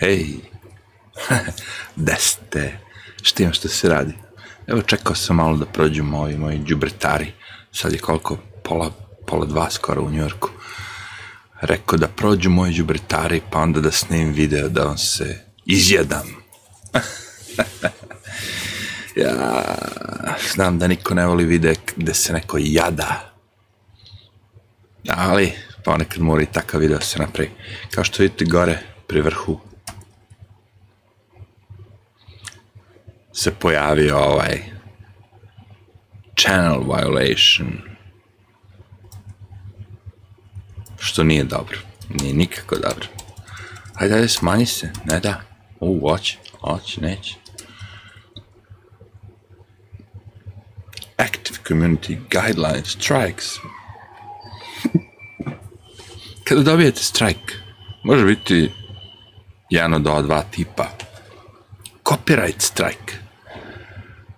Ej, gde ste? Šta ima što se radi? Evo čekao sam malo da prođu moji, moji džubretari. Sad je koliko? Pola, pola dva skoro u Njorku. Rekao da prođu moji džubretari, pa onda da snim video da vam se izjedam. ja znam da niko ne voli vide gde se neko jada. Ali ponekad mora i takav video se napravi. Kao što vidite gore pri vrhu se pojavio ovaj channel violation što nije dobro nije nikako dobro. Hajde ajde smanji se ne da. U hoće hoće neće. Active community guidelines strikes. Kada dobijete strike može biti jedan od ova dva tipa. Copyright strike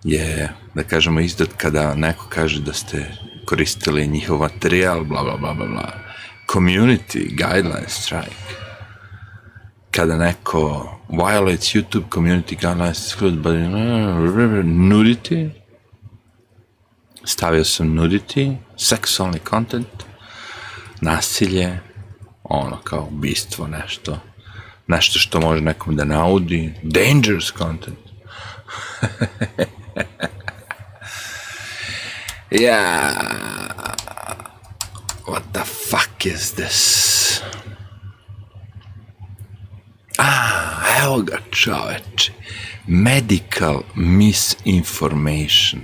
je, da kažemo, izdat kada neko kaže da ste koristili njihov materijal, bla, bla, bla, bla, bla. Community guideline strike. Kada neko violates YouTube community guidelines, nudity, stavio sam nudity, sexualni content, nasilje, ono kao ubistvo, nešto, nešto što može nekom da naudi, dangerous content. yeah. What the fuck is this? Ah, evo ga čoveče. Medical misinformation.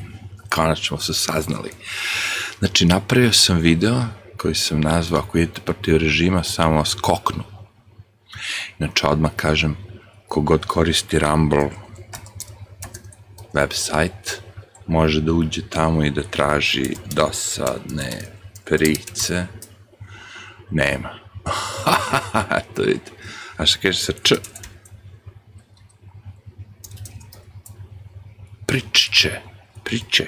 Konačno su saznali. Znači, napravio sam video koji sam nazvao, ako idete protiv režima, samo vas koknu. Znači, odmah kažem, kogod koristi Rumble website, može da uđe tamo i da traži dosadne price. Nema. to vidite. A što kaže sa č? Pričće. Priče.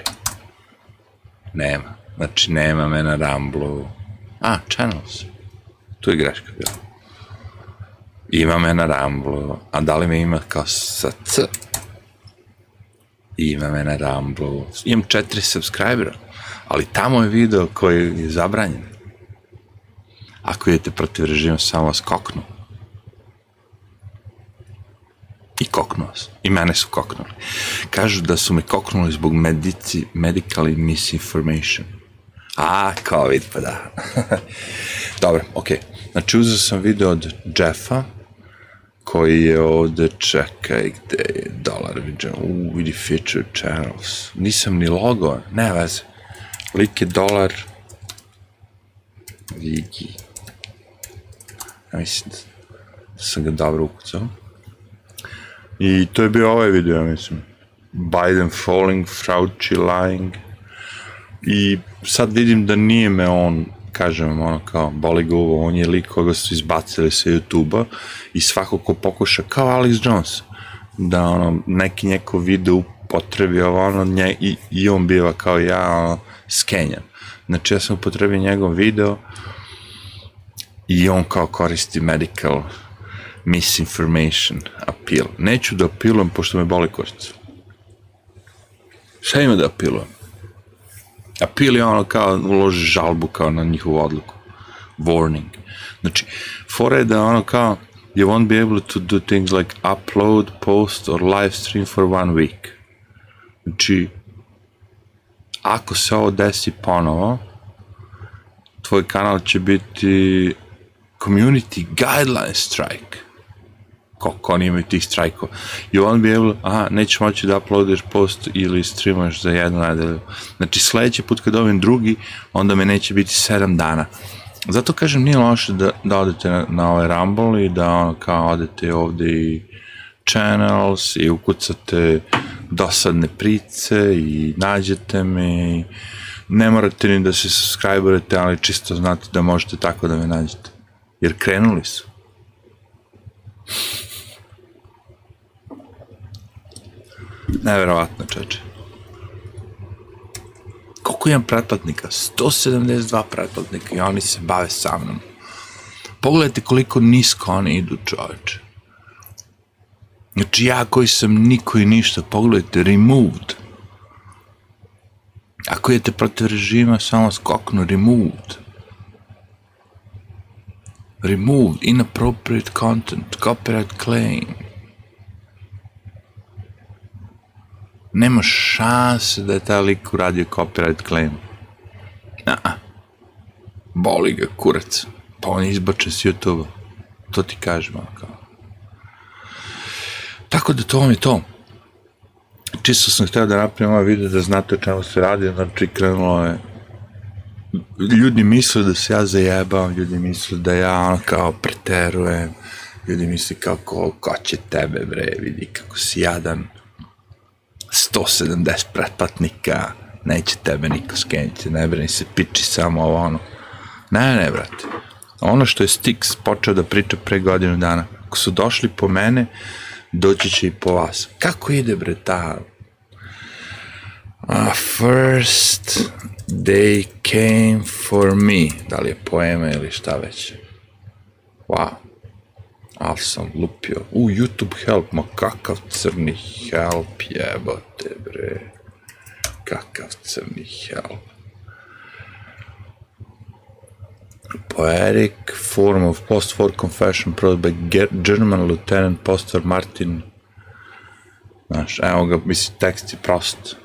Nema. Znači, nema me na Ramblu. A, Channels. Tu je greška bila. Ima me na Ramblu. A da li me ima kao sa C? Ima me na Rumble, imam četiri subscribera, ali tamo je video koji je zabranjen. Ako idete protiv režima, samo vas koknu. I koknu. I mene su koknuli. Kažu da su me koknuli zbog medici, medically misinformation. A, COVID, pa da. Dobro, okej. Okay. Znači, uzeo sam video od Jeffa, koji je ovde, čekaj, gde je dolar vidio, u, vidi feature channels, nisam ni logo, ne veze, lik dolar, Vigi, ja mislim da sam ga dobro ukucao, i to je bio ovaj video, ja mislim, Biden falling, Fauci lying, i sad vidim da nije me on kažem, ono kao, boli ga on je lik koga su izbacili sa YouTube-a i svako ko pokuša, kao Alex Jones, da ono, neki njeko video upotrebi ovo, ono, nje, i, i on biva kao ja, ono, skenjan. Znači, ja sam upotrebio njegov video i on kao koristi medical misinformation appeal. Neću da apilujem, pošto me boli koštica. Šta ima da apilujem? Appeal je ono kao uloži žalbu kao na njihovu odluku. Warning. Znači, fora je da ono kao you won't be able to do things like upload, post or live stream for one week. Znači, ako se ovo desi ponovo, tvoj kanal će biti community guideline strike koliko oni imaju tih strajkova. You won't be able, aha, nećeš moći da uploadiš post ili streamaš za jednu nedelju. Znači, sledeći put kad dobijem drugi, onda me neće biti 7 dana. Zato kažem, nije loše da, da odete na, na ovaj Rumble i da ono, kao odete ovde i channels i ukucate dosadne price i nađete me i ne morate ni da se subscriberate, ali čisto znate da možete tako da me nađete. Jer krenuli su. Neverovatno, čeče. Koliko imam pretplatnika? 172 pretplatnika i oni se bave sa mnom. Pogledajte koliko nisko oni idu, čoveče. Znači ja koji sam niko i ništa, pogledajte, removed. Ako idete protiv režima, samo skoknu, removed. Removed, inappropriate content, copyright claim. Nema šanse da je taj lik uradio copyright claim. Naa. Boli ga kurac. Pa on je izbačen s YouTube-a. To ti kažem, ono kao. Tako da to vam je to. Čisto sam hteo da napravim ovaj video da znate o čemu se radi, znači krenulo je ljudi misle da se ja zajebam, ljudi misle da ja ono kao preterujem, ljudi misle kao ko, ko će tebe bre, vidi kako si jadan, 170 pretplatnika, neće tebe niko skeniti, ne brini se, piči samo ovo ono. Ne, ne, brate. Ono što je Stix počeo da priča pre godinu dana, ako su došli po mene, doći će i po vas. Kako ide bre ta Uh, first they came for me. Da li je poema ili šta već. Wow. Ali sam lupio. U, YouTube help, ma kakav crni help, jebote bre. Kakav crni help. Poetic form of post-war confession brought by German Lieutenant Pastor Martin. Znaš, evo ga, mislim, tekst je prost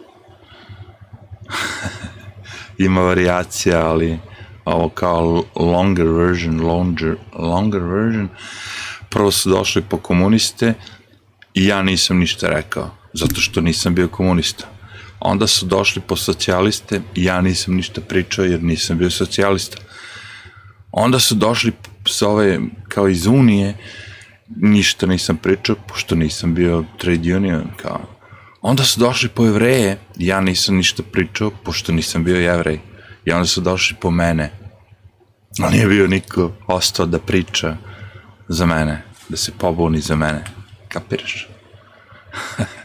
ima variacija, ali ovo kao longer version, longer, longer version, prvo su došli po komuniste i ja nisam ništa rekao, zato što nisam bio komunista. Onda su došli po socijaliste i ja nisam ništa pričao jer nisam bio socijalista. Onda su došli sa ove, kao iz Unije, ništa nisam pričao, pošto nisam bio trade union, kao Onda su došli po jevreje, ja nisam ništa pričao, pošto nisam bio jevrej. I onda su došli po mene. Ali nije bio niko ostao da priča za mene, da se pobuni za mene. Kapiraš?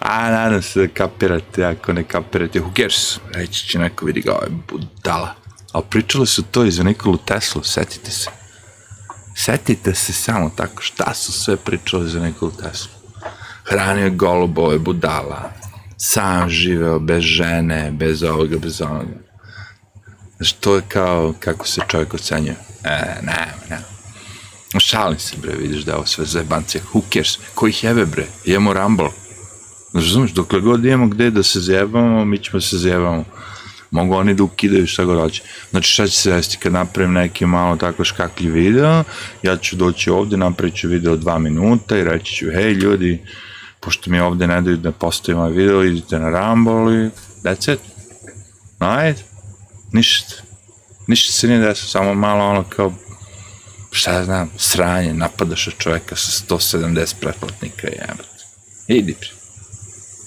A, nadam se da kapirate, ako ne kapirate, who cares? Reći će neko, vidi ga, ovo je budala. Ali pričali su to i za Nikolu Teslu, setite se. Setite se samo tako šta su sve pričali za Nikolu Teslu. Hranio golubove, budala, sam živeo bez žene, bez ovoga, bez onoga. Znači, to je kao kako se čovjek ocenjuje. E, ne, ne. Šalim se, bre, vidiš da ovo sve zajebancije. Who cares? Ko ih jebe, bre? Imamo Rumble. Razumiješ, dokle god imamo gde da se zjebamo, mi ćemo se zjebamo mogu oni da ukidaju šta god hoće. Znači šta će se desiti kad napravim neki malo tako škaklji video, ja ću doći ovde, napravit ću video dva minuta i reći ću, hej ljudi, pošto mi ovde ne daju da postavim ovaj video, idite na Rumble i that's it. Ajde, ništa. Ništa se nije desilo, samo malo ono kao, šta ja znam, sranje, napadaš čoveka sa 170 pretplatnika jebate. Idi pri.